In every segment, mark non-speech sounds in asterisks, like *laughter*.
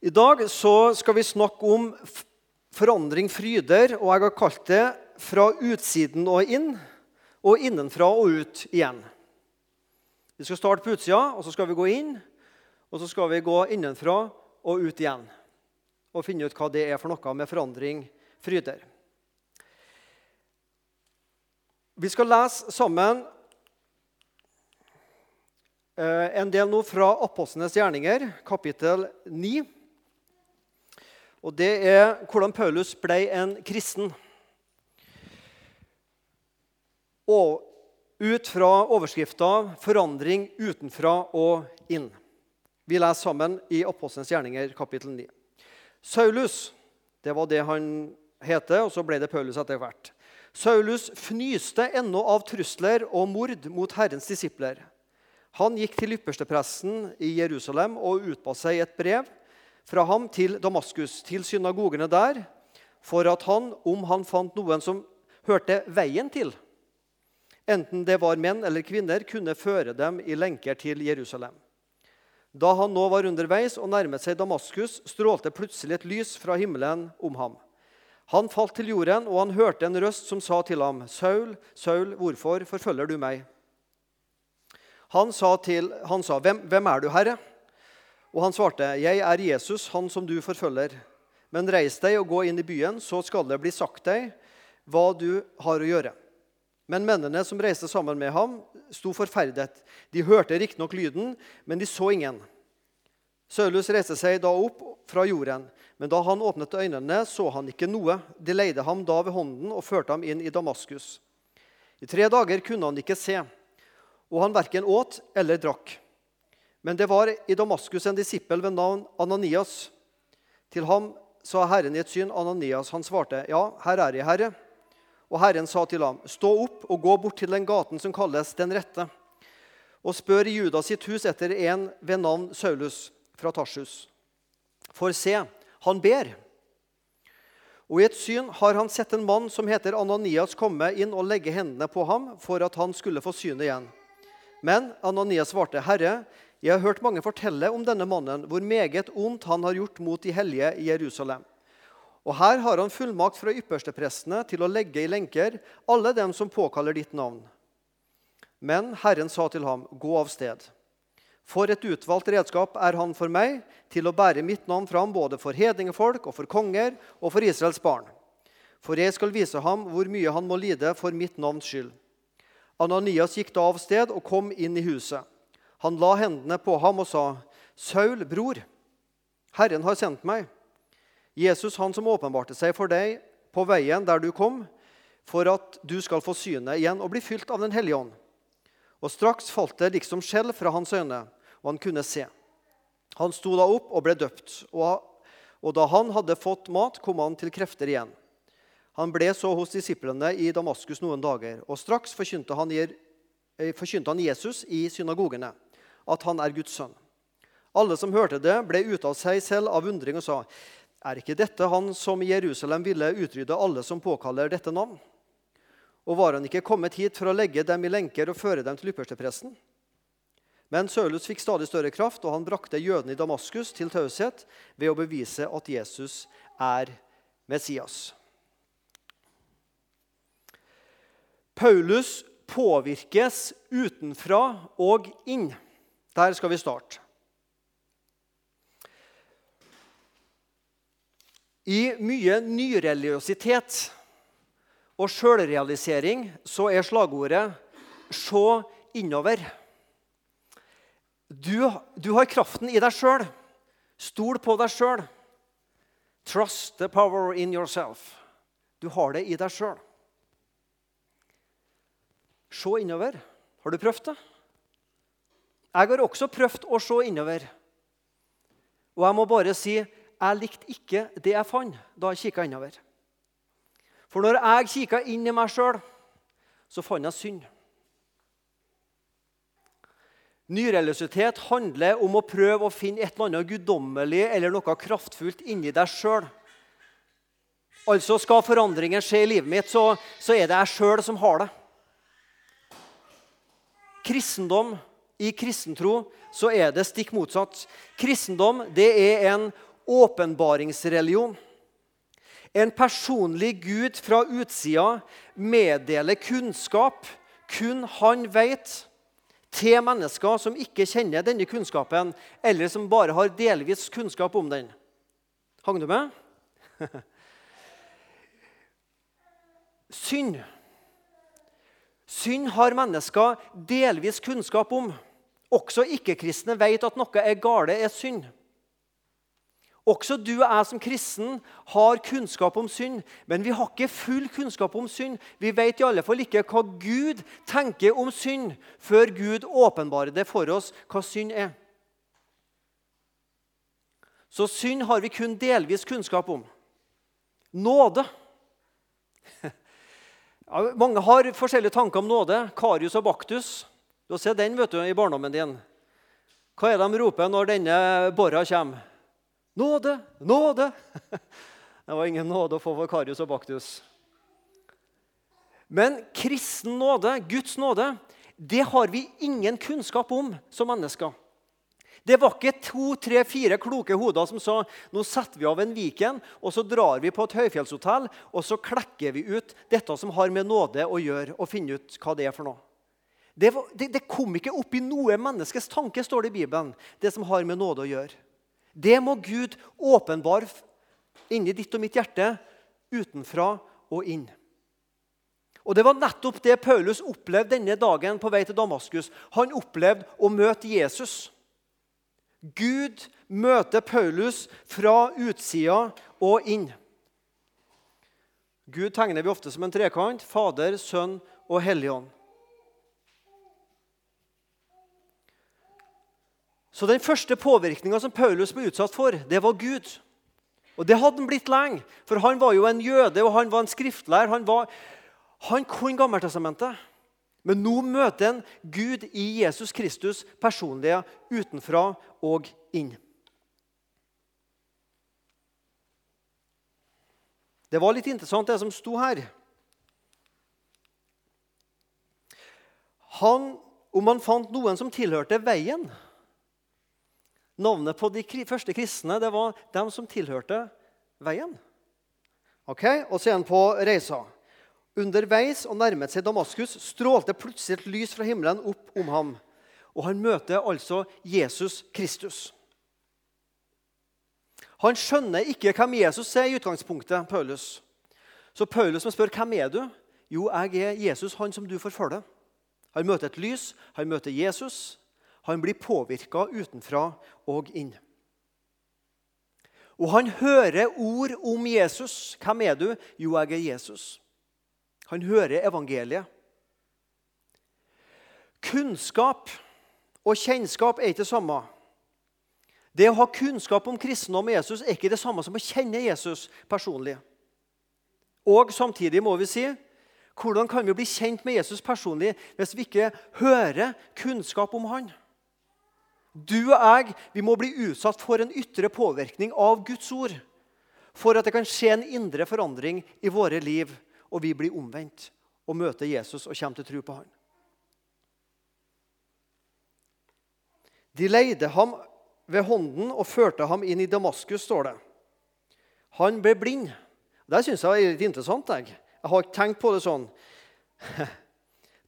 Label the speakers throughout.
Speaker 1: I dag så skal vi snakke om forandring fryder, og jeg har kalt det 'fra utsiden og inn' og 'innenfra og ut' igjen. Vi skal starte på utsida, og så skal vi gå inn. Og så skal vi gå innenfra og ut igjen og finne ut hva det er for noe med forandring fryder. Vi skal lese sammen eh, en del nå fra Apostlenes gjerninger, kapittel 9. Og det er hvordan Paulus ble en kristen. Og ut fra overskrifta 'Forandring utenfra og inn'. Vi leser sammen i Apostlenes gjerninger, kapittel 9. Saulus, det var det han heter, og så ble det Paulus etter hvert. Saulus fnyste ennå av trusler og mord mot Herrens disipler. Han gikk til ypperstepresten i Jerusalem og utba seg et brev fra ham til Damaskus, til synagogene der, for at han, om han fant noen som hørte veien til, enten det var menn eller kvinner, kunne føre dem i lenker til Jerusalem. Da han nå var underveis og nærmet seg Damaskus, strålte plutselig et lys fra himmelen om ham. Han falt til jorden, og han hørte en røst som sa til ham, 'Saul, Saul, hvorfor forfølger du meg?' Han sa, til, han sa hvem, 'Hvem er du, Herre?' Og han svarte, 'Jeg er Jesus, han som du forfølger.' 'Men reis deg og gå inn i byen, så skal det bli sagt deg hva du har å gjøre.' Men mennene som reiste sammen med ham, sto forferdet. De hørte riktignok lyden, men de så ingen. Saulus reiste seg da opp fra jorden, men da han åpnet øynene, så han ikke noe. De leide ham da ved hånden og førte ham inn i Damaskus. I tre dager kunne han ikke se, og han verken åt eller drakk. Men det var i Damaskus en disippel ved navn Ananias. Til ham sa Herren i et syn, Ananias. Han svarte, Ja, her er jeg, Herre. Og Herren sa til ham, Stå opp og gå bort til den gaten som kalles Den rette, og spør i Judas sitt hus etter en ved navn Saulus fra Tarsus. For se, han ber. Og i et syn har han sett en mann som heter Ananias, komme inn og legge hendene på ham for at han skulle få synet igjen. Men Ananias svarte, Herre, jeg har hørt mange fortelle om denne mannen, hvor meget ondt han har gjort mot de hellige i Jerusalem. Og her har han fullmakt fra yppersteprestene til å legge i lenker alle dem som påkaller ditt navn. Men Herren sa til ham, gå av sted. For et utvalgt redskap er han for meg til å bære mitt navn fram både for hedningefolk og for konger og for Israels barn. For jeg skal vise ham hvor mye han må lide for mitt navns skyld. Ananias gikk da av sted og kom inn i huset. Han la hendene på ham og sa, Saul, bror, Herren har sendt meg. Jesus, han som åpenbarte seg for deg på veien der du kom, for at du skal få synet igjen og bli fylt av Den hellige ånd. Og straks falt det liksom skjell fra hans øyne, og han kunne se. Han sto da opp og ble døpt, og, da han hadde fått mat, kom han til krefter igjen. Han ble så hos disiplene i Damaskus noen dager, og straks forkynte han, forkynte han Jesus i synagogene, at han er Guds sønn. Alle som hørte det, ble ute av seg selv av undring og sa:" Er ikke dette han som i Jerusalem ville utrydde alle som påkaller dette navn? Og var han ikke kommet hit for å legge dem i lenker og føre dem til ypperstepresten? Men Saulus fikk stadig større kraft, og han brakte jødene i Damaskus til taushet ved å bevise at Jesus er Messias. Paulus påvirkes utenfra og inn. Der skal vi starte. I mye nyreligiositet og sjølrealisering så er slagordet 'se innover'. Du, du har kraften i deg sjøl. Stol på deg sjøl. Trust the power in yourself. Du har det i deg sjøl. Se innover. Har du prøvd det? Jeg har også prøvd å se innover. Og jeg må bare si jeg likte ikke det jeg fant da jeg kikka innover. For når jeg kikka inn i meg sjøl, så fant jeg synd. Nyreligiøsitet handler om å prøve å finne et eller annet guddommelig eller noe kraftfullt inni deg sjøl. Altså Skal forandringen skje i livet mitt, så, så er det jeg sjøl som har det. Kristendom, I kristentro så er det stikk motsatt. Kristendom det er en åpenbaringsreligion. En personlig Gud fra utsida meddeler kunnskap kun han vet, til mennesker som ikke kjenner denne kunnskapen, eller som bare har delvis kunnskap om den. Hang du med? *laughs* Synd. Synd har mennesker delvis kunnskap om. Også ikke-kristne vet at noe er gale, er synd. Også du og jeg som kristen har kunnskap om synd, men vi har ikke full kunnskap om synd. Vi vet i alle fall ikke hva Gud tenker om synd, før Gud åpenbarer det for oss hva synd er. Så synd har vi kun delvis kunnskap om. Nåde. *laughs* Mange har forskjellige tanker om nåde. Karius og Baktus. Du har sett den vet du, i barndommen din. Hva er det de roper når denne borra kommer? Nåde! Nåde! *laughs* Det var ingen nåde å få for Karius og Baktus. Men kristen nåde, Guds nåde, det har vi ingen kunnskap om som mennesker. Det var ikke to, tre, fire kloke hoder som sa nå setter vi av en Viken og så drar vi på et høyfjellshotell og så klekker vi ut dette som har med nåde å gjøre, og finner ut hva det er for noe. Det, var, det, det kom ikke opp i noe menneskes tanke, står det i Bibelen, det som har med nåde å gjøre. Det må Gud åpenbare inni ditt og mitt hjerte, utenfra og inn. Og Det var nettopp det Paulus opplevde denne dagen på vei til Damaskus. Han opplevde å møte Jesus. Gud møter Paulus fra utsida og inn. Gud tegner vi ofte som en trekant Fader, Sønn og Helligånd. Så den første påvirkninga som Paulus ble utsatt for, det var Gud. Og det hadde han blitt lenge, for han var jo en jøde og han var en skriftlærer. Han, var, han kunne Gammeltestamentet. Men nå møter han Gud i Jesus Kristus personlige utenfra og inn. Det var litt interessant, det som sto her. Han, om han fant noen som tilhørte veien Navnet på de første kristne det var dem som tilhørte veien. Ok, Og så er han på reisa. Underveis og nærmet seg Damaskus strålte plutselig et lys fra himmelen opp om ham. Og han møter altså Jesus Kristus. Han skjønner ikke hvem Jesus er i utgangspunktet. Paulus. Så Paulus må spørre hvem er du? Jo, jeg er Jesus, han som du forfølger. Han møter et lys, han møter Jesus. Han blir påvirka utenfra og inn. Og han hører ord om Jesus. Hvem er du? Jo, jeg er Jesus. Han hører evangeliet. Kunnskap og kjennskap er ikke det samme. Det å ha kunnskap om kristendom og Jesus er ikke det samme som å kjenne Jesus personlig. Og samtidig må vi si hvordan kan vi bli kjent med Jesus personlig hvis vi ikke hører kunnskap om han? Du og jeg vi må bli utsatt for en ytre påvirkning av Guds ord for at det kan skje en indre forandring i våre liv, og vi blir omvendt og møter Jesus og kommer til tro på han. De leide ham ved hånden og førte ham inn i Damaskus, står det. Han ble blind. Det syns jeg er litt interessant. Jeg, jeg har ikke tenkt på det sånn. *laughs*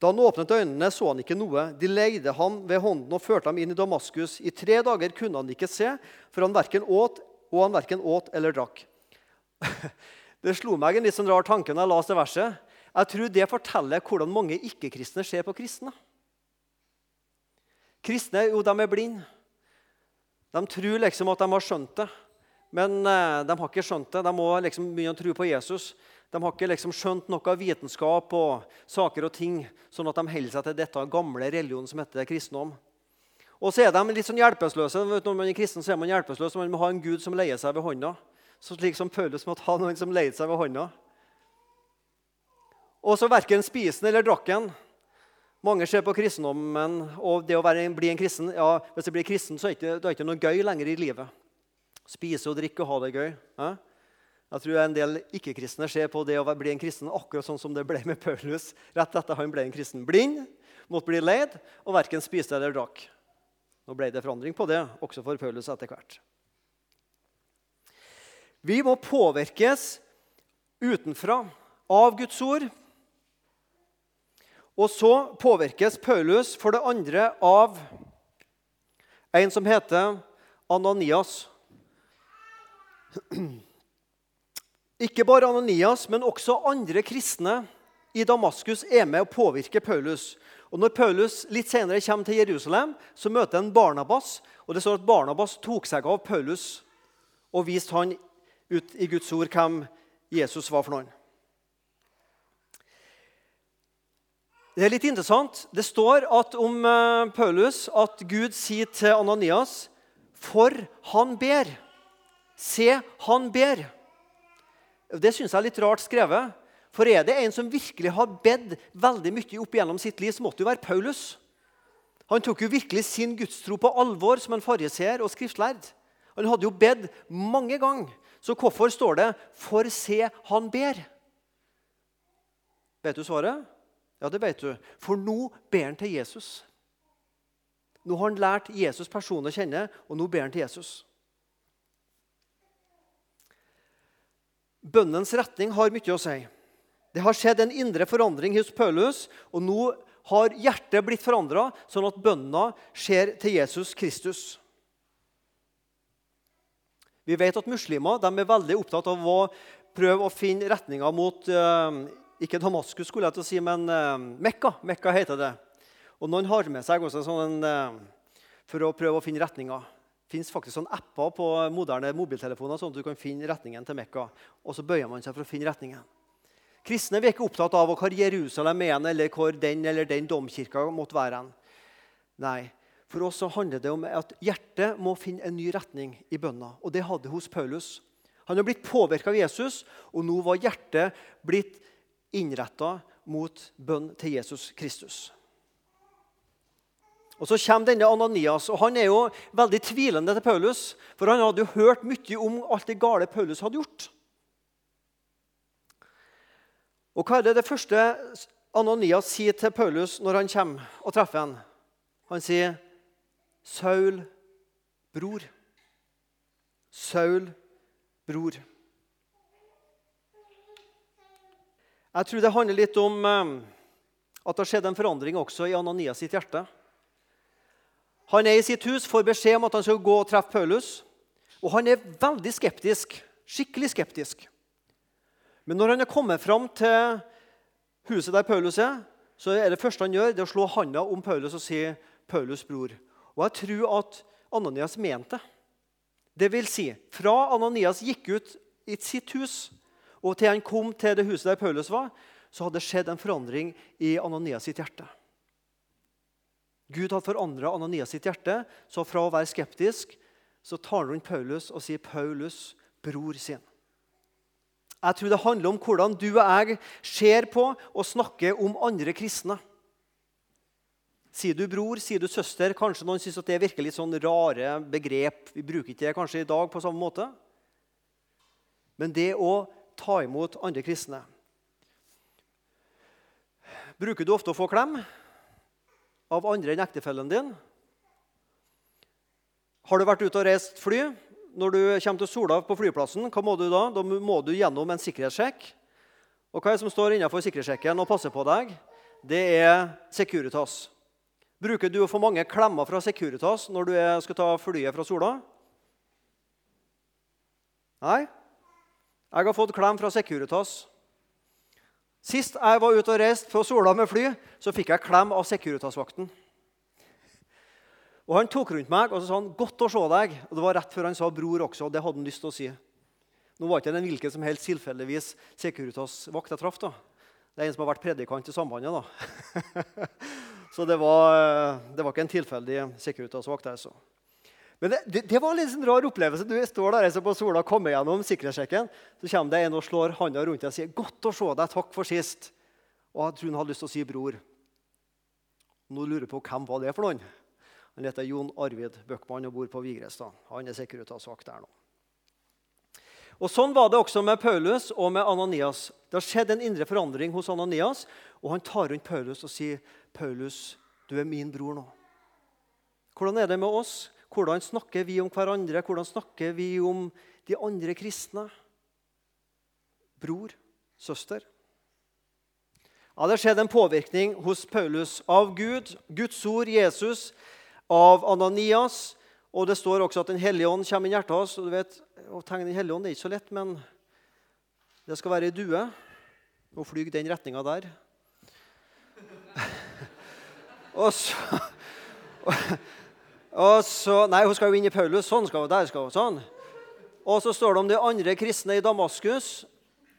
Speaker 1: Da han åpnet øynene, så han ikke noe. De leide ham ved hånden og førte ham inn i Damaskus. I tre dager kunne han ikke se, for han verken åt, og han verken åt eller drakk. *laughs* Det slo meg en litt sånn rar tanke når jeg leste verset. Jeg tror det forteller hvordan mange ikke-kristne ser på kristne. Kristne jo, de er blinde. De tror liksom at de har skjønt det, men eh, de har ikke skjønt det. De må liksom begynne å tro på Jesus. De har ikke liksom skjønt noe av vitenskap og saker og ting, sånn at de holder seg til dette gamle religionen som heter kristendom. Og så er de litt sånn hjelpeløse. Når man er kristen, så er man hjelpeløs. Man må ha en gud som leier seg ved hånda. Så slik som Paulus måtte ha noen som leide seg ved hånda. Og så verken spisen eller drakken. Mange ser på kristendommen og det å være, bli en kristen ja, Hvis du blir kristen, så er det ikke, ikke noe gøy lenger i livet. Spise og drikke og ha det gøy. Eh? Jeg tror en del ikke-kristne ser på det å bli en kristen akkurat sånn som det ble med Paulus rett etter han ble en kristen. Blind, måtte bli leid og verken spiste eller drakk. Nå ble det forandring på det, også for Paulus etter hvert. Vi må påvirkes utenfra av Guds ord. Og så påvirkes Paulus for det andre av en som heter Ananias. Ikke bare Ananias, men også andre kristne i Damaskus er med og påvirker Paulus. Og Når Paulus litt senere kommer til Jerusalem, så møter han Barnabas. og Det står at Barnabas tok seg av Paulus og viste han ut i Guds ord hvem Jesus var for noen. Det er litt interessant. Det står om eh, Paulus at Gud sier til Ananias For han ber. Se, han ber. Det syns jeg er litt rart skrevet. For er det en som virkelig har bedt veldig mye opp gjennom sitt liv, så måtte det jo være Paulus. Han tok jo virkelig sin gudstro på alvor som en fariseer og skriftlærd. Han hadde jo bedt mange ganger. Så hvorfor står det 'For se, han ber'? Vet du svaret? Ja, det vet du. For nå ber han til Jesus. Nå har han lært Jesus personlig å kjenne, og nå ber han til Jesus. Bønnens retning har mye å si. Det har skjedd en indre forandring hos Paulus, og nå har hjertet blitt forandra, sånn at bønna skjer til Jesus Kristus. Vi vet at muslimer er veldig opptatt av å prøve å finne retninga mot uh, ikke Damaskus, skulle jeg til å si, men uh, Mekka. Mekka heter det. Og noen har med seg også sånn, uh, for å prøve å finne retninga. Fins faktisk sånn apper på moderne mobiltelefoner sånn at du kan finne retningen til Mekka. Og så bøyer man seg for å finne retningen. Kristne er ikke opptatt av hvor Jerusalem er, eller hvor den eller den domkirka måtte være. Nei, For oss så handler det om at hjertet må finne en ny retning i bønna. Og det hadde hos Paulus. Han har blitt påvirka av Jesus, og nå var hjertet blitt innretta mot bønn til Jesus Kristus. Og Så kommer denne Ananias, og han er jo veldig tvilende til Paulus. For han hadde jo hørt mye om alt det gale Paulus hadde gjort. Og Hva er det det første Ananias sier til Paulus når han kommer og treffer ham? Han sier, 'Saul, bror'. Saul, bror. Jeg tror det handler litt om eh, at det har skjedd en forandring også i Ananias sitt hjerte. Han er i sitt hus, får beskjed om at han skal gå og treffe Paulus. Og han er veldig skeptisk. Skikkelig skeptisk. Men når han er kommet fram til huset der Paulus er, så er det første han gjør, det å slå handa om Paulus og si 'Paulus' bror'. Og jeg tror at Ananias mente det. Det vil si, fra Ananias gikk ut i sitt hus, og til han kom til det huset der Paulus var, så hadde det skjedd en forandring i Ananias sitt hjerte. Gud har forandra Ananias sitt hjerte, så fra å være skeptisk så tar han rundt Paulus og sier 'Paulus, bror sin'. Jeg tror det handler om hvordan du og jeg ser på og snakker om andre kristne. Sier du bror, sier du søster? Kanskje noen syns det virker litt sånn rare begrep. Vi bruker ikke det kanskje i dag på samme måte. Men det å ta imot andre kristne. Bruker du ofte å få klem av andre enn ektefellen din? Har du vært ute og reist fly? Når du kommer til Sola på flyplassen, hva må du da? Da må du gjennom en sikkerhetssjekk. Og hva er det som står innenfor sikkerhetssjekken og passer på deg? Det er Securitas. Bruker du å få mange klemmer fra Securitas når du skal ta flyet fra Sola? Nei? Jeg har fått klem fra Securitas. Sist jeg var ute og reiste på Sola med fly, så fikk jeg klem av Securitas-vakten. Og Han tok rundt meg og så sa han, 'Godt å se deg.' Og Det var rett før han sa 'bror' også. og Det hadde han lyst til å si. Nå var ikke den hvilken som helst tilfeldigvis Securitas-vakt jeg traff. da. Det er en som har vært predikant i Sambandet. da. *laughs* så det var, det var, ikke en tilfeldig Securitas-vakt. Altså. Men det, det, det, var en sånn rar opplevelse. Du står der på sola, kommer gjennom sikkerhetssjekken. Så kommer det en og slår handa rundt deg og sier 'Godt å se deg. Takk for sist.' Og jeg tror han hadde lyst til å si 'bror'. Nå lurer jeg på hvem var det for noen. Han heter Jon Arvid Bøckmann og bor på Vigrestad. Han er Securitas-vakt der nå. Og Sånn var det også med Paulus og med Ananias. Det har skjedd en indre forandring hos Ananias, og han tar rundt Paulus og sier, 'Paulus, du er min bror nå.' Hvordan er det med oss? Hvordan snakker vi om hverandre? Hvordan snakker vi om de andre kristne? Bror, søster. Ja, Det skjedde en påvirkning hos Paulus av Gud, Guds ord, Jesus, av Ananias. Og det står også at Den hellige ånd kommer inn i hjertet hans. du vet, Å tegne Den hellige ånd er ikke så lett, men det skal være ei due. Nå fly den retninga der. *laughs* og så, og så Nei, hun skal jo inn i Paulus. Sånn skal hun. Der skal hun. Sånn. Og så står det om de andre kristne i Damaskus.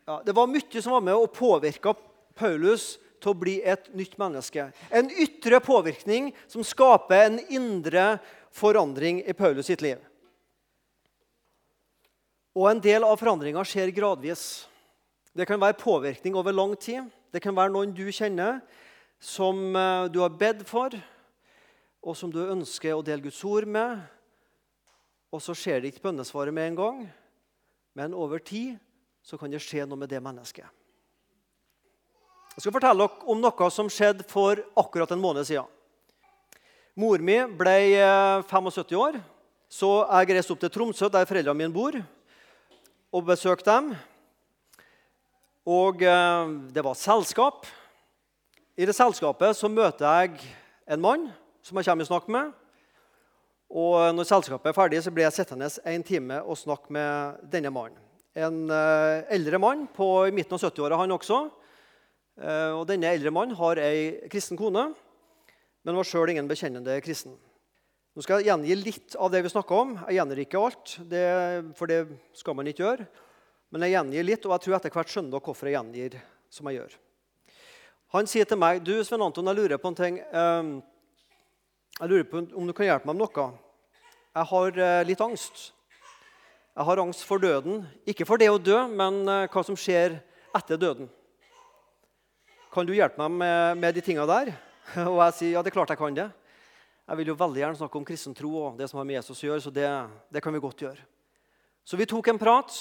Speaker 1: Ja, det var mye som var med og påvirka Paulus til å bli et nytt menneske. En ytre påvirkning som skaper en indre forandring i Paulus sitt liv. Og En del av forandringa skjer gradvis. Det kan være påvirkning over lang tid. Det kan være noen du kjenner, som eh, du har bedt for, og som du ønsker å dele Guds ord med. Og så skjer det ikke bønnesvaret med en gang, men over tid så kan det skje noe med det mennesket. Jeg skal fortelle dere om noe som skjedde for akkurat en måned siden. Mor mi ble 75 eh, år, så jeg reiste opp til Tromsø, der foreldrene mine bor, og besøkte dem. Og eh, det var selskap. I det selskapet så møter jeg en mann som jeg kommer i snakk med. Og når selskapet er ferdig, så blir jeg sittende en time og snakke med denne mannen. En eh, eldre mann på midten av 70-åra, han også. Eh, og Denne eldre mannen har ei kristen kone, men var sjøl ingen bekjennende kristen. Nå skal jeg gjengi litt av det vi snakka om. Jeg gjengir ikke alt, det, for det skal man ikke gjøre. Men jeg gjengir litt, og jeg tror etter hvert skjønner dere hvorfor jeg gjengir som jeg gjør. Han sier til meg du, Sven Anton, jeg lurer på en ting. Jeg lurer på om du kan hjelpe meg med noe. Jeg har eh, litt angst. Jeg har angst for døden. Ikke for det å dø, men eh, hva som skjer etter døden. Kan du hjelpe meg med, med de tinga der? *laughs* Og jeg sier ja, det er klart jeg kan det. Jeg vil jo veldig gjerne snakke om kristen tro og det som har med Jesus å gjøre, så det, det kan vi godt gjøre. Så vi tok en prat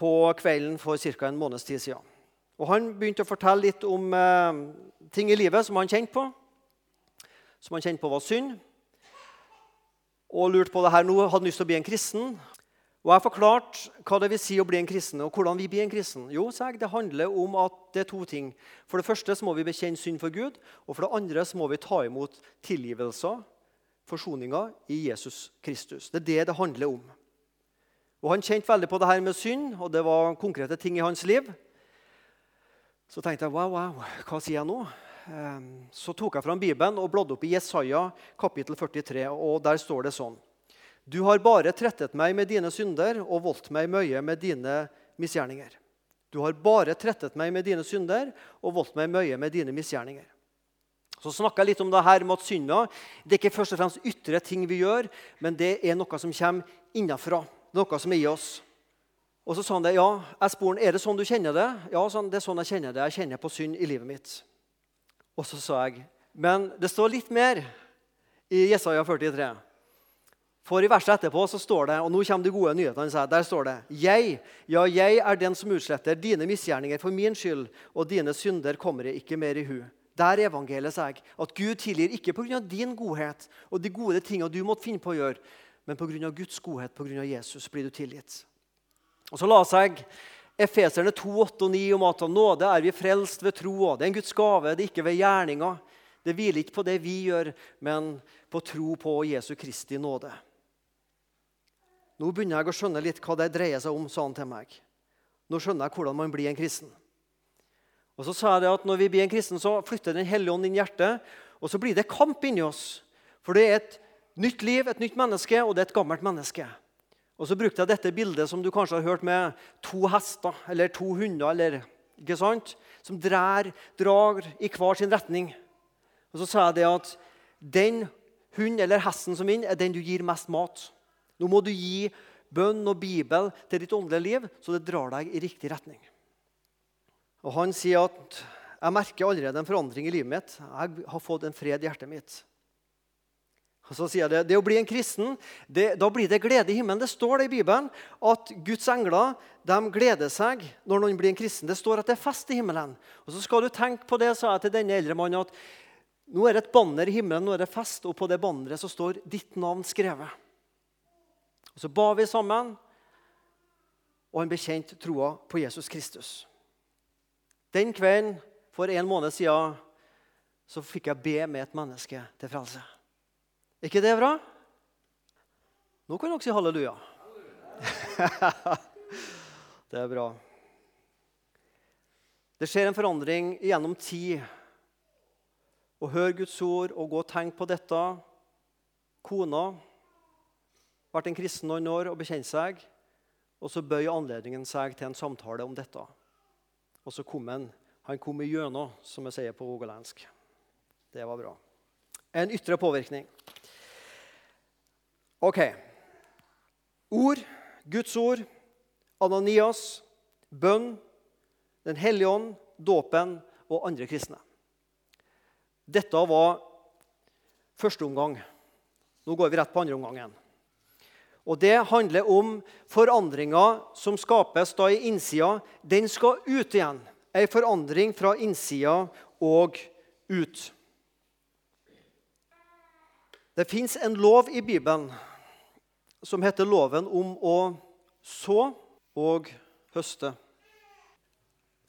Speaker 1: på kvelden for ca. en måneds tid siden. Og Han begynte å fortelle litt om eh, ting i livet som han kjente på. Som han kjente på var synd. Og lurte på det her nå, hadde lyst til å bli en kristen. Og Jeg forklarte hva det vil si å bli en kristen, og hvordan vi blir en kristen. Jo, jeg, Det handler om at det er to ting. For det første så må vi bekjenne synd for Gud. Og for det andre så må vi ta imot tilgivelser, forsoninger, i Jesus Kristus. Det er det det handler om. Og Han kjente veldig på det her med synd, og det var konkrete ting i hans liv. Så tenkte jeg wow, wow, hva sier jeg nå? Ehm, så tok jeg fram Bibelen og bladde opp i Jesaja kapittel 43, og der står det sånn. Du har bare trettet meg med dine synder og voldt meg mye med dine misgjerninger. Du har bare trettet meg med dine synder og voldt meg mye med dine misgjerninger. Så snakka jeg litt om det her med at synda det er ikke først og fremst ytre ting vi gjør, men det er noe som kommer innenfra. Noe som er i oss. Og så sa han det, ja, jeg spurte er det sånn du kjenner det. Ja, det er sånn jeg kjenner det. Jeg kjenner på synd i livet mitt. Og så sa jeg, men det står litt mer i Jesaja 43. For i verset etterpå så står det, og nå kommer de gode nyhetene, der står det Jeg, ja, jeg er den som utsletter dine misgjerninger for min skyld, og dine synder kommer jeg ikke mer i hu. Der er evangeliet jeg, at Gud tilgir ikke pga. din godhet og de gode tingene du måtte finne på å gjøre, men pga. Guds godhet, pga. Jesus, blir du tilgitt. Og Så la seg Efeserne 2, 8 og 9 om at av nåde er vi frelst ved tro. Det er en Guds gave, det er ikke ved gjerninga. Det hviler ikke på det vi gjør, men på tro på Jesu Kristi nåde. Nå begynner jeg å skjønne litt hva det dreier seg om, sa han til meg. Nå skjønner jeg hvordan man blir en kristen. Og så sa jeg at Når vi blir en kristen, så flytter Den hellige ånd inn i hjertet. Og så blir det kamp inni oss. For det er et nytt liv, et nytt menneske, og det er et gammelt menneske. Og så brukte jeg dette bildet som du kanskje har hørt med to hester eller to hunder. eller, ikke sant? Som drar, drar i hver sin retning. Og så sa jeg det at den hunden eller hesten som vinner, er den du gir mest mat. Nå må du gi bønn og Bibel til ditt åndelige liv, så det drar deg i riktig retning. Og Han sier at jeg merker allerede en forandring i livet mitt. Jeg har fått en fred i hjertet mitt. Og så sier det, det å bli en kristen, det, da blir det glede i himmelen. Det står det i Bibelen at Guds engler de gleder seg når noen blir en kristen. Det står at det er fest i himmelen. Og så skal du tenke på det, sa jeg til denne eldre mannen, at Nå er det et banner i himmelen, nå er det fest, og på det banneret så står ditt navn skrevet. Og Så ba vi sammen, og han bekjente troa på Jesus Kristus. Den kvelden for en måned siden så fikk jeg be med et menneske til frelse. Ikke det bra? Nå kan dere si halleluja. *laughs* det er bra. Det skjer en forandring gjennom tid. Å høre Guds ord og gå og tenke på dette. Kona vært en kristen noen år og bekjent seg. Og så bøy anledningen seg til en samtale om dette. Og så kom han. Han kom igjennom, som jeg sier på rogalandsk. Det var bra. En ytre påvirkning. Ok. Ord, Guds ord, Ananias, bønn, Den hellige ånd, dåpen og andre kristne. Dette var første omgang. Nå går vi rett på andre omgangen. Og Det handler om forandringer som skapes da i innsida. Den skal ut igjen. Ei forandring fra innsida og ut. Det fins en lov i Bibelen som heter loven om å så og høste.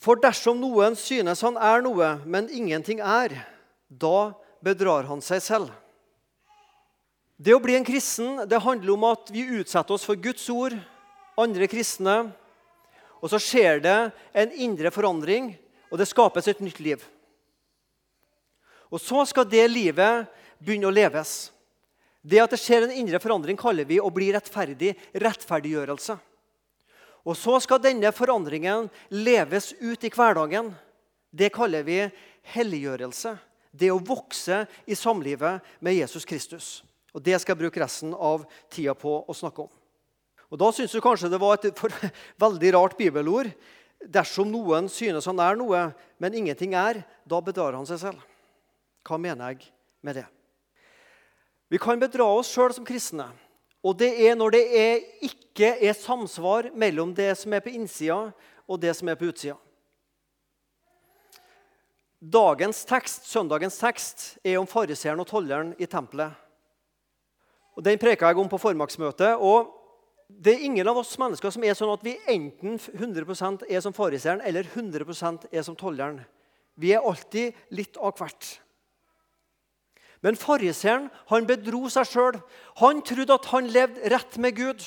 Speaker 1: For dersom noen synes han er noe, men ingenting er, da bedrar han seg selv. Det å bli en kristen det handler om at vi utsetter oss for Guds ord, andre kristne, og så skjer det en indre forandring, og det skapes et nytt liv. Og så skal det livet begynne å leves. Det at det skjer en indre forandring, kaller vi å bli rettferdig. Rettferdiggjørelse. Og så skal denne forandringen leves ut i hverdagen. Det kaller vi helliggjørelse. Det å vokse i samlivet med Jesus Kristus. Og Det skal jeg bruke resten av tida på å snakke om. Og Da syns du kanskje det var et *laughs* veldig rart bibelord. Dersom noen synes han er noe, men ingenting er, da bedrar han seg selv. Hva mener jeg med det? Vi kan bedra oss sjøl som kristne. Og det er når det er, ikke er samsvar mellom det som er på innsida, og det som er på utsida. Dagens tekst, Søndagens tekst er om fariseeren og tolleren i tempelet. Og Den preka jeg om på formaksmøtet. og Det er ingen av oss mennesker som er sånn at vi enten 100% er som fariseeren eller 100% er som tolleren. Vi er alltid litt av hvert. Men fariseeren han bedro seg sjøl. Han trodde at han levde rett med Gud.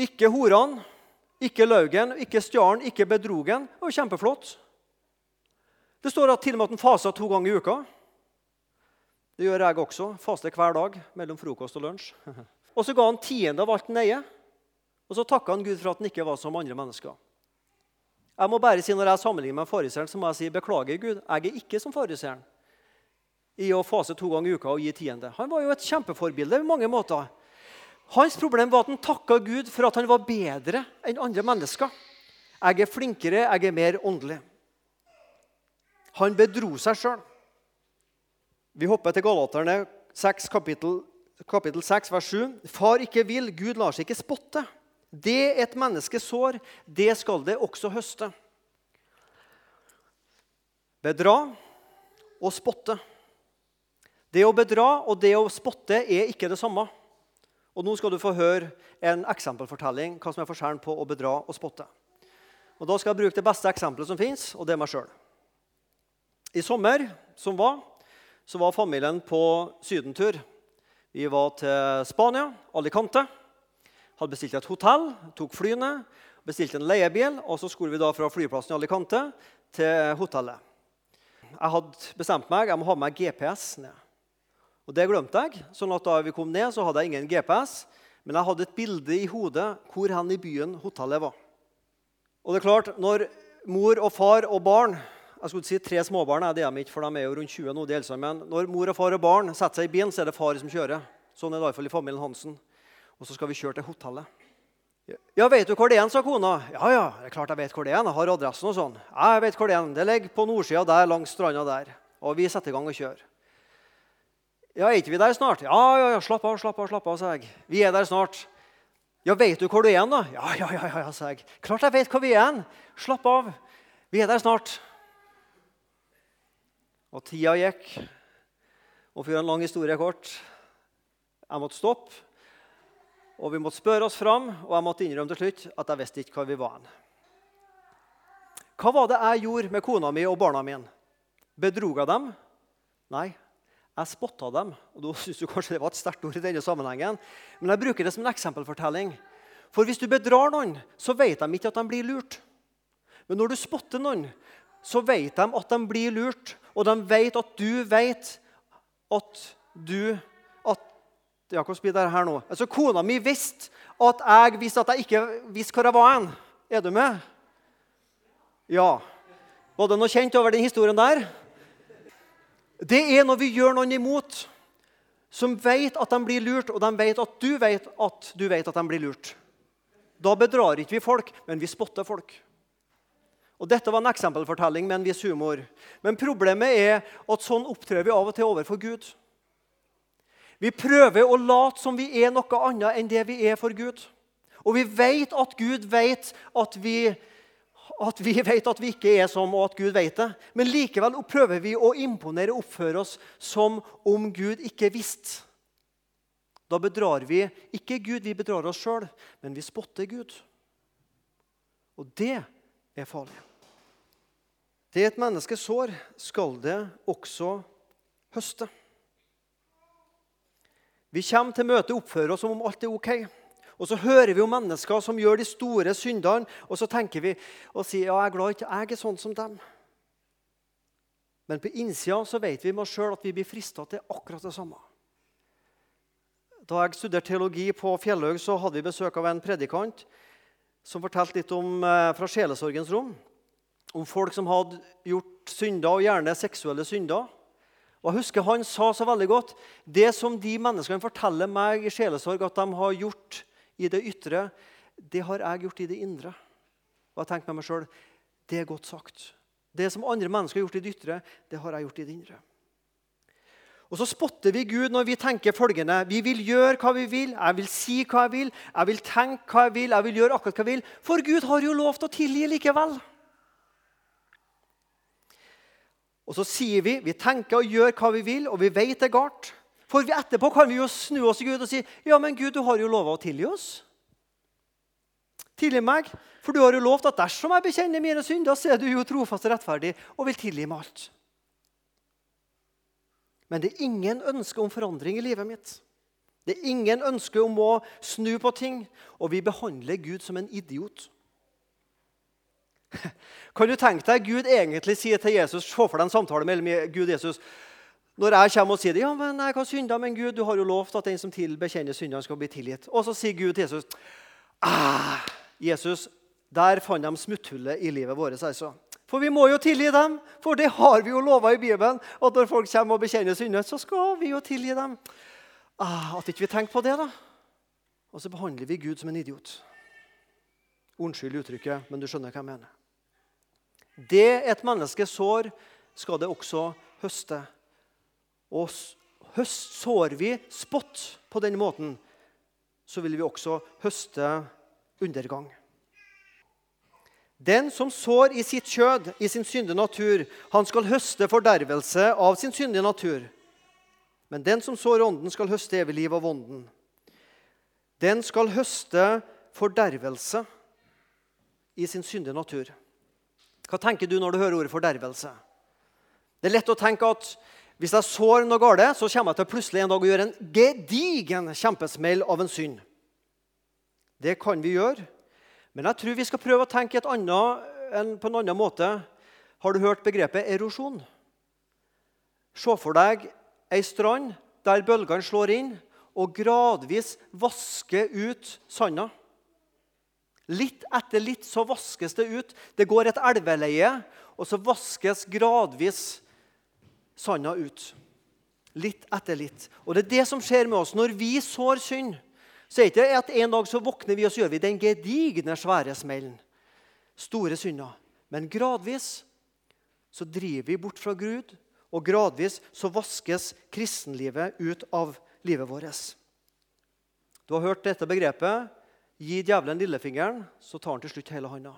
Speaker 1: Ikke horene, ikke laugen, ikke stjalen, ikke bedrogen. Det var kjempeflott. Det står at til og med at han fasa to ganger i uka. Det gjør jeg også. Faster hver dag mellom frokost og lunsj. *laughs* Og så ga han tiende av alt han eier. Og så takka han Gud for at han ikke var som andre mennesker. Jeg må bare si Når jeg sammenligner med fariseeren, så må jeg si beklager, Gud. Jeg er ikke som fariseeren i å fase to ganger i uka og gi tiende. Han var jo et kjempeforbilde på mange måter. Hans problem var at han takka Gud for at han var bedre enn andre mennesker. Jeg er flinkere, jeg er mer åndelig. Han bedro seg sjøl. Vi hopper til Galaterne 6, kapittel, kapittel 6, vers 7. Far ikke vil, Gud lar seg ikke spotte. Det et menneske sår, det skal det også høste. Bedra og spotte. Det å bedra og det å spotte er ikke det samme. Og Nå skal du få høre en eksempelfortelling hva som er forskjellen på å bedra og spotte. Og Da skal jeg bruke det beste eksempelet som fins, og det er meg sjøl. I sommer som var, så var familien på sydentur. Vi var til Spania, Alicante. Hadde bestilt et hotell, tok flyene, bestilte en leiebil. Og så skulle vi da fra flyplassen i Alicante til hotellet. Jeg hadde bestemt meg jeg må ha med meg GPS ned. Og Det glemte jeg. sånn at Da vi kom ned, så hadde jeg ingen GPS. Men jeg hadde et bilde i hodet hvor hen i byen hotellet var. Og det er klart, når mor og far og barn jeg skulle si tre småbarn, er det de ikke, for de er jo rundt 20 nå. de eldste, Men når mor og far og barn setter seg i bilen, så er det far som kjører. Sånn er det i fall i familien Hansen. Og så skal vi kjøre til hotellet. Ja, vet du hvor det er, sa kona. Ja, ja, det er klart jeg vet hvor det er. Jeg har adressen og sånn. Jeg vet hvor Det er. Det ligger på nordsida der, langs stranda der. Og vi setter i gang og kjører. Ja, er ikke vi der snart? Ja, ja, ja, slapp av, slapp av, slapp av, sa jeg. Vi er der snart. Ja, vet du hvor du er, da? Ja, ja, ja, ja, sa jeg. Klart jeg vet hvor vi er. Slapp av. Vi er der snart. Og tida gikk. Og for å gjøre en lang historie kort jeg måtte stoppe. Og vi måtte spørre oss fram, og jeg måtte innrømme til slutt at jeg visste ikke hvor vi var. Hva var det jeg gjorde med kona mi og barna mine? Bedrog jeg dem? Nei, jeg spotta dem. Og Da *laughs* syns du kanskje det var et sterkt ord i denne sammenhengen, men jeg bruker det som en eksempelfortelling. For hvis du bedrar noen, så vet de ikke at de blir lurt. Men når du spotter noen, så vet de at de blir lurt, og de vet at du vet at du at, ja, Hvordan blir det her nå? Altså, Kona mi visste at jeg visste at jeg ikke visste hvor jeg var. hen. Er du med? Ja. Var det noe kjent over den historien der? Det er når vi gjør noen imot, som vet at de blir lurt, og de vet at du vet at du vet at de blir lurt. Da bedrar ikke vi folk, men vi spotter folk. Og Dette var en eksempelfortelling med en viss humor. Men problemet er at sånn opptrer vi av og til overfor Gud. Vi prøver å late som vi er noe annet enn det vi er for Gud. Og vi vet at Gud vet at vi, at vi vet at vi ikke er som, og at Gud vet det. Men likevel prøver vi å imponere og oppføre oss som om Gud ikke visste. Da bedrar vi ikke Gud, vi bedrar oss sjøl, men vi spotter Gud. Og det er farlig. Det et menneske sår, skal det også høste. Vi kommer til møtet og oppfører oss som om alt er ok. Og så hører vi om mennesker som gjør de store syndene, og så tenker vi og sier ja, jeg er glad ikke jeg er sånn som dem. Men på innsida så vet vi med oss sjøl at vi blir frista til akkurat det samme. Da jeg studerte teologi på Fjellhaug, så hadde vi besøk av en predikant som fortalte litt om, eh, fra sjelesorgens rom om folk som hadde gjort synder, og gjerne seksuelle synder. Og jeg husker Han sa så veldig godt det som de menneskene forteller meg i sjelesorg at de har gjort i det ytre, det har jeg gjort i det indre. Og jeg tenker med meg sjøl det er godt sagt. Det som andre mennesker har gjort i det ytre, det har jeg gjort i det indre. Og så spotter vi Gud når vi tenker følgende Vi vil gjøre hva vi vil, jeg vil si hva jeg vil, jeg vil tenke hva jeg vil, jeg vil gjøre akkurat hva jeg vil. For Gud har jo lovt å tilgi likevel. Og så sier vi, vi tenker og gjør hva vi vil, og vi vet det er galt. For etterpå kan vi jo snu oss til Gud og si ja, men Gud, du har jo lova å tilgi oss. Tilgi meg, for du har jo lovt at dersom jeg bekjenner mine synder, så er du jo trofast og rettferdig og vil tilgi meg alt. Men det er ingen ønske om forandring i livet mitt. Det er ingen ønske om å snu på ting. Og vi behandler Gud som en idiot. *laughs* Kan du tenke deg Gud egentlig sier til Jesus Se for deg en samtale mellom Gud og Jesus. Når jeg kommer og sier det, ja, men jeg har synda, men Gud, du har jo lovt at den som tilbekjenner syndene, skal bli tilgitt. Og så sier Gud til Jesus ah, Jesus, der fant de smutthullet i livet vårt. altså. For vi må jo tilgi dem, for det har vi jo lova i Bibelen. At når folk kommer og bekjenner synder, så skal vi jo tilgi dem. Ah, at ikke vi tenker på det, da. Og så behandler vi Gud som en idiot. Unnskyld uttrykket, men du skjønner hva jeg mener. Det et menneske sår, skal det også høste. Og høst sår vi spott på denne måten, så vil vi også høste undergang. Den som sår i sitt kjød, i sin syndige natur, han skal høste fordervelse av sin syndige natur. Men den som sår ånden, skal høste evig liv av ånden. Den skal høste fordervelse i sin syndige natur. Hva tenker du når du hører ordet fordervelse? Det er lett å tenke at hvis jeg sår noe galt, så kommer jeg til plutselig en dag å gjøre en gedigen kjempesmell av en synd. Det kan vi gjøre. Men jeg tror vi skal prøve å tenke annet, på en annen måte. Har du hørt begrepet erosjon? Se for deg ei strand der bølgene slår inn og gradvis vasker ut sanda. Litt etter litt så vaskes det ut. Det går et elveleie, og så vaskes gradvis sanda ut. Litt etter litt. Og Det er det som skjer med oss når vi sår synd så er det ikke at en dag så våkner vi og så gjør vi den gedigne, svære smellen. Store synder. Men gradvis så driver vi bort fra Gud, og gradvis så vaskes kristenlivet ut av livet vårt. Du har hørt dette begrepet. Gi djevelen lillefingeren, så tar han til slutt hele hånda.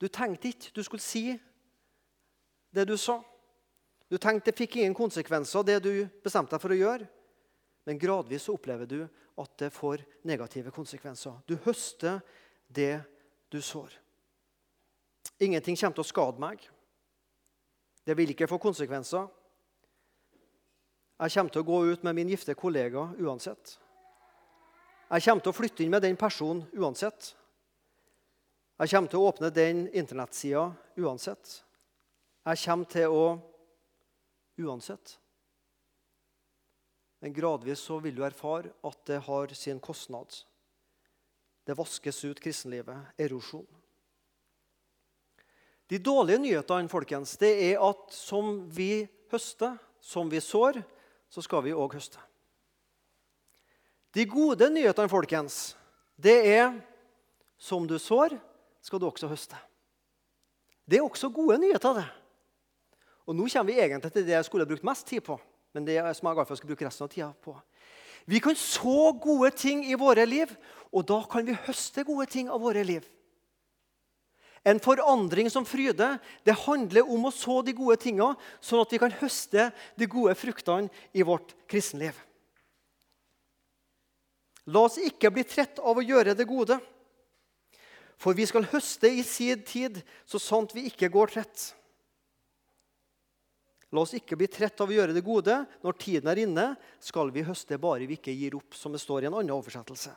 Speaker 1: Du tenkte ikke du skulle si det du sa. Du tenkte det fikk ingen konsekvenser, det du bestemte deg for å gjøre. Men gradvis så opplever du at det får negative konsekvenser. Du høster det du sår. Ingenting kommer til å skade meg. Det vil ikke få konsekvenser. Jeg kommer til å gå ut med min gifte kollega uansett. Jeg kommer til å flytte inn med den personen uansett. Jeg kommer til å åpne den internettsida uansett. Jeg kommer til å Uansett. Men gradvis så vil du erfare at det har sin kostnad. Det vaskes ut kristenlivet. Erosjon. De dårlige nyhetene folkens, det er at som vi høster, som vi sår, så skal vi òg høste. De gode nyhetene folkens, det er som du sår, skal du også høste. Det er også gode nyheter. det. Og Nå kommer vi egentlig til det jeg skulle brukt mest tid på. men det som jeg skal bruke resten av tiden på. Vi kan så gode ting i våre liv, og da kan vi høste gode ting av våre liv. En forandring som fryder, det handler om å så de gode tingene, sånn at vi kan høste de gode fruktene i vårt kristenliv. La oss ikke bli trett av å gjøre det gode. For vi skal høste i sin tid, så sant vi ikke går trett. La oss ikke bli trett av å gjøre det gode. Når tiden er inne, skal vi høste bare vi ikke gir opp, som det står i en annen oversettelse.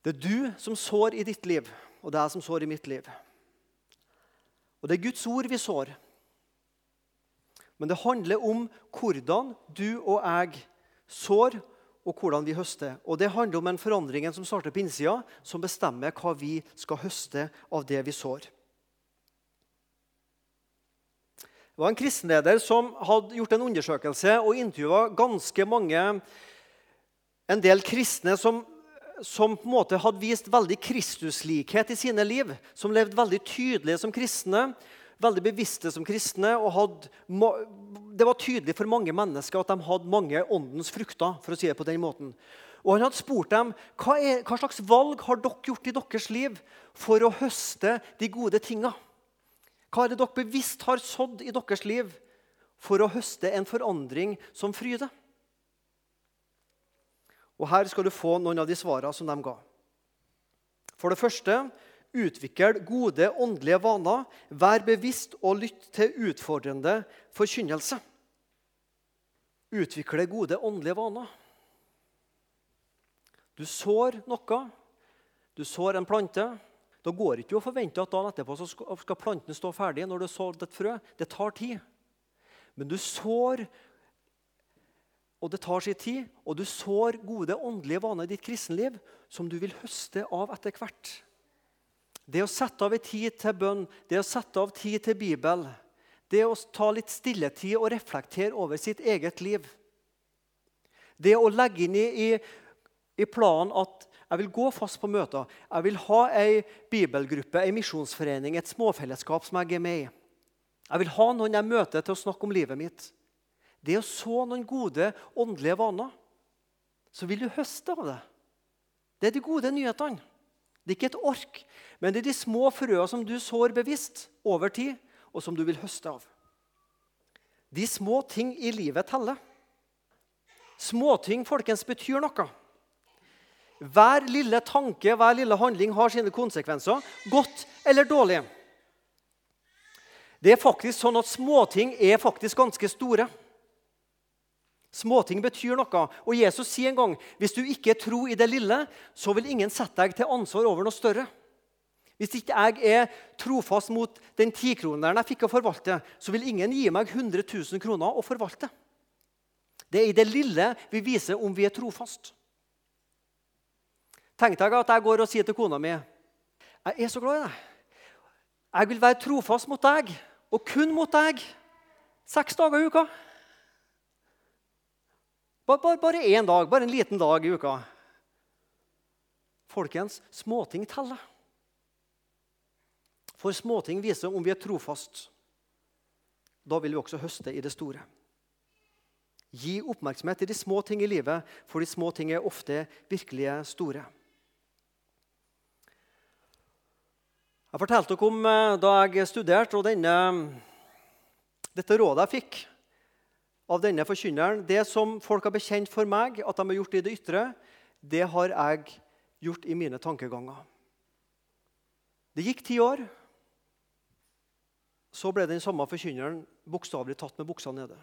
Speaker 1: Det er du som sår i ditt liv, og det er jeg som sår i mitt liv. Og det er Guds ord vi sår. Men det handler om hvordan du og jeg sår, og hvordan vi høster. Og Det handler om en forandring som starter på innsida, som bestemmer hva vi skal høste av det vi sår. Det var en kristenleder som hadde gjort en undersøkelse og intervjua ganske mange En del kristne som, som, på en måte hadde vist veldig Kristuslikhet i sine liv. Som levde veldig tydelige som kristne, veldig bevisste som kristne. og hadde, Det var tydelig for mange mennesker at de hadde mange åndens frukter. for å si det på den måten. Og Han hadde spurt dem hva, er, hva slags valg har dere gjort i deres liv for å høste de gode tinga. Hva er det dere bevisst har sådd i deres liv for å høste en forandring som fryder? Og Her skal du få noen av de svarene som de ga. For det første utvikle gode åndelige vaner. Vær bevisst og lytt til utfordrende forkynnelse. Utvikle gode åndelige vaner. Du sår noe. Du sår en plante. Da går det ikke å forvente at dagen etterpå skal planten stå ferdig. når du har sådd et frø. Det tar tid. Men du sår, og det tar sin tid, og du sår gode åndelige vaner i ditt kristenliv som du vil høste av etter hvert. Det å sette av tid til bønn, det å sette av tid til Bibel, det å ta litt stilletid og reflektere over sitt eget liv. Det å legge inn i, i, i planen at jeg vil gå fast på møter. Jeg vil ha ei bibelgruppe, ei misjonsforening, et småfellesskap som jeg er med i. Jeg vil ha noen jeg møter til å snakke om livet mitt. Det å så noen gode åndelige vaner, så vil du høste av det. Det er de gode nyhetene. Det er ikke et ork, men det er de små frøene som du sår bevisst over tid, og som du vil høste av. De små ting i livet teller. Småting folkens, betyr noe. Hver lille tanke, hver lille handling har sine konsekvenser, godt eller dårlig. Det er faktisk sånn at Småting er faktisk ganske store. Småting betyr noe. Og Jesus sier en gang hvis du ikke tror i det lille, så vil ingen sette deg til ansvar over noe større. Hvis ikke jeg er trofast mot den tikroneren jeg fikk å forvalte, så vil ingen gi meg 100 000 kroner å forvalte. Det er i det lille vi viser om vi er trofast. Tenk deg at jeg går og sier til kona mi jeg er så glad i deg. Jeg vil være trofast mot deg, og kun mot deg, seks dager i uka. Bare, bare én dag, bare en liten dag i uka. Folkens, småting teller. For småting viser om vi er trofast. Da vil vi også høste i det store. Gi oppmerksomhet til de små ting i livet, for de små ting er ofte virkelige store. Jeg fortalte dere om eh, da jeg studerte og denne Dette rådet jeg fikk av denne forkynneren, det som folk har bekjent for meg at de har gjort i det ytre, det har jeg gjort i mine tankeganger. Det gikk ti år. Så ble den samme forkynneren bokstavelig tatt med buksa nede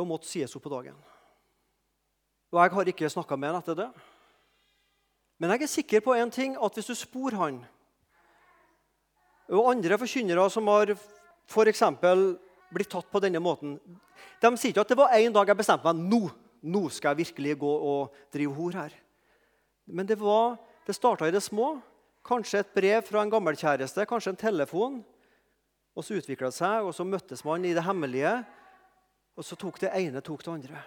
Speaker 1: og måtte sies opp på dagen. Og Jeg har ikke snakka med ham etter det. Men jeg er sikker på en ting, at hvis du spor han, og andre forkynnere som har f.eks. blitt tatt på denne måten De sier ikke at det var en dag jeg bestemte meg nå, nå skal jeg virkelig gå og drive hor her. Men det, var, det starta i det små. Kanskje et brev fra en gammel kjæreste, kanskje en telefon. Og så utvikla det seg, og så møttes man i det hemmelige. Og så tok det ene tok det andre.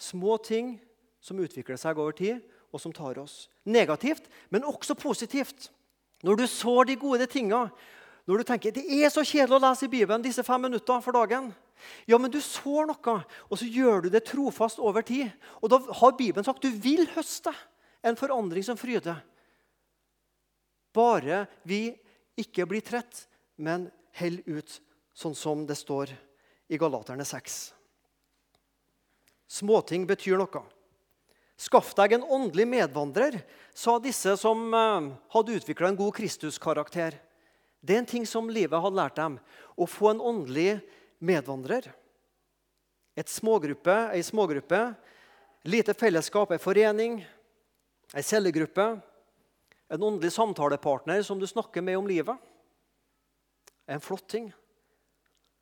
Speaker 1: Små ting som utvikler seg over tid, og som tar oss. Negativt, men også positivt. Når du sår de gode tinga, når du tenker det er så kjedelig å lese i Bibelen disse fem minutter for dagen Ja, men du sår noe, og så gjør du det trofast over tid. Og da har Bibelen sagt du vil høste en forandring som fryder. Bare vi ikke blir trett, men holder ut, sånn som det står i Galaterne 6. Småting betyr noe. Skaff deg en åndelig medvandrer, sa disse som eh, hadde utvikla en god Kristus-karakter. Det er en ting som livet hadde lært dem. Å få en åndelig medvandrer. Et smågruppe, Ei smågruppe, lite fellesskap, ei forening, ei cellegruppe. En åndelig samtalepartner som du snakker med om livet. En flott ting.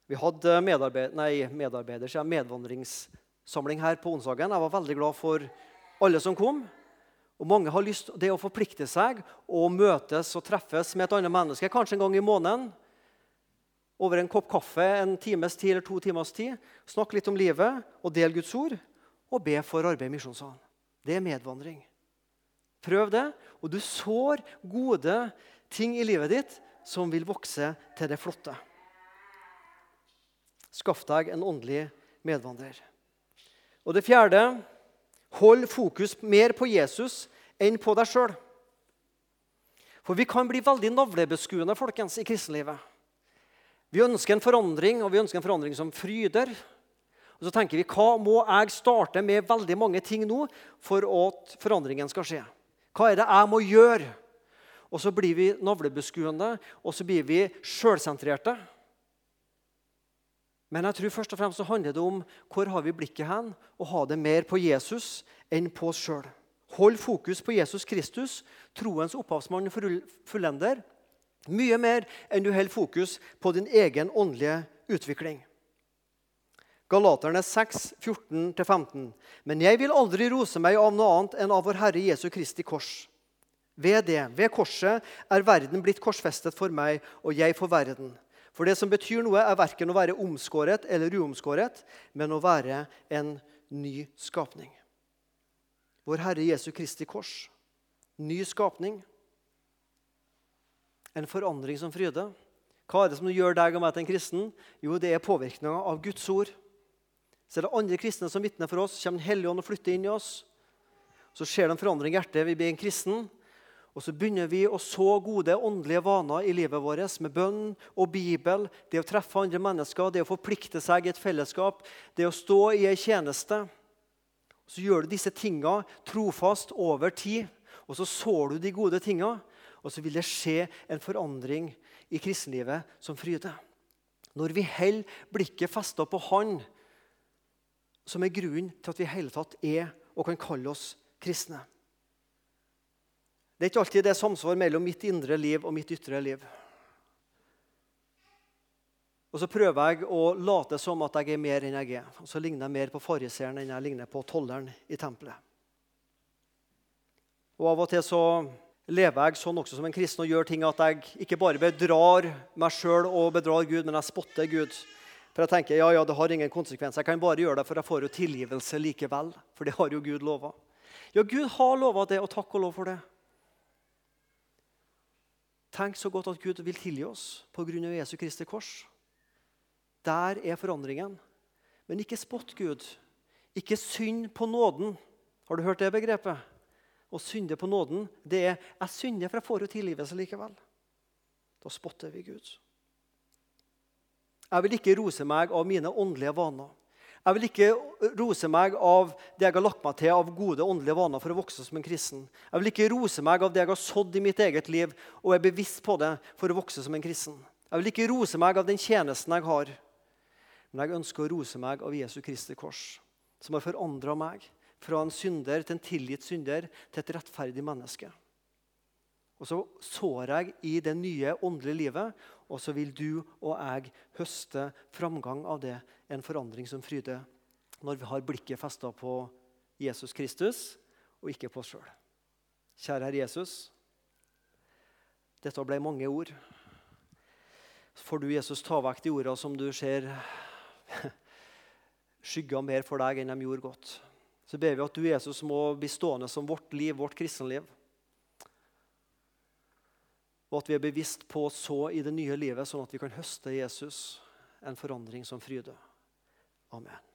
Speaker 1: Vi hadde medarbeid, nei, medarbeider, medvandringssamling her på onsdagen. Jeg var veldig glad for alle som kom. Og Mange har lyst det å forplikte seg og møtes og treffes med et annet menneske, kanskje en gang i måneden. Over en kopp kaffe en times tid eller to timers tid. Snakke litt om livet og del Guds ord. Og be for arbeid i misjonssalen. Det er medvandring. Prøv det, og du sår gode ting i livet ditt som vil vokse til det flotte. Skaff deg en åndelig medvandrer. Og det fjerde hold fokus mer på Jesus enn på deg sjøl. For vi kan bli veldig navlebeskuende folkens, i kristenlivet. Vi ønsker en forandring, og vi ønsker en forandring som fryder. Og så tenker vi, Hva må jeg starte med veldig mange ting nå for at forandringen skal skje? Hva er det jeg må gjøre? Og så blir vi navlebeskuende, og så blir vi sjølsentrerte. Men jeg tror først og fremst så handler det om hvor har vi blikket hen, og ha det mer på Jesus enn på oss sjøl. Hold fokus på Jesus Kristus, troens opphavsmann og fullender. Mye mer enn du holder fokus på din egen åndelige utvikling. Galaterne 6, 14-15. Men jeg vil aldri rose meg av noe annet enn av vår Herre Jesu Kristi kors. Ved det, ved korset, er verden blitt korsfestet for meg, og jeg for verden. For det som betyr noe, er verken å være omskåret eller uomskåret, men å være en ny skapning. Vår Herre Jesu Kristi kors. Ny skapning. En forandring som fryder. Hva er det som gjør deg og meg til en kristen? Jo, det er påvirkninga av Guds ord. Så er det andre kristne som vitner for oss. kommer Den hellige ånd og flytter inn i oss. Så skjer det en forandring i hjertet. Vi blir en kristen. Og så begynner vi å så gode åndelige vaner i livet vårt med bønn og Bibel, det å treffe andre mennesker, det å forplikte seg i et fellesskap, det å stå i ei tjeneste. Så gjør du disse tinga trofast over tid, og så sår du de gode tinga. Og så vil det skje en forandring i kristenlivet som fryder. Når vi holder blikket festa på Han, som er grunnen til at vi hele tatt er og kan kalle oss kristne. Det er ikke alltid det er samsvar mellom mitt indre liv og mitt ytre liv. Og Så prøver jeg å late som at jeg er mer enn jeg er. Og Så ligner jeg mer på fariseeren enn jeg ligner på tolleren i tempelet. Og Av og til så lever jeg sånn også som en kristen og gjør ting at jeg ikke bare bedrar meg sjøl og bedrar Gud, men jeg spotter Gud. For jeg tenker ja, ja, det har ingen konsekvens. Jeg kan bare gjøre det, for jeg får jo tilgivelse likevel. For det har jo Gud lova. Ja, Gud har lova det, og takk og lov for det. Tenk så godt at Gud vil tilgi oss pga. Jesu Kristi kors. Der er forandringen. Men ikke spott Gud. Ikke synd på nåden. Har du hørt det begrepet? Å synde på nåden, det er 'jeg synder, for jeg får jo tilgivelse likevel'. Da spotter vi Gud. Jeg vil ikke rose meg av mine åndelige vaner. Jeg vil ikke rose meg av det jeg har lagt meg til av gode åndelige vaner for å vokse som en kristen. Jeg vil ikke rose meg av det jeg har sådd i mitt eget liv og er bevisst på det for å vokse som en kristen. Jeg vil ikke rose meg av den tjenesten jeg har, men jeg ønsker å rose meg av Jesu Kristi kors, som har forandra meg fra en synder til en tilgitt synder til et rettferdig menneske. Og så sår jeg i det nye åndelige livet, og så vil du og jeg høste framgang av det. En forandring som fryder når vi har blikket festa på Jesus Kristus og ikke på oss sjøl. Kjære Herre Jesus. Dette ble mange ord. Får du, Jesus, ta vekk de ordene som du ser *laughs* skygga mer for deg enn de gjorde godt. Så ber vi at du, Jesus, må bli stående som vårt liv, vårt kristenliv og at vi er bevisst på å så i det nye livet, sånn at vi kan høste Jesus en forandring som fryder. Amen.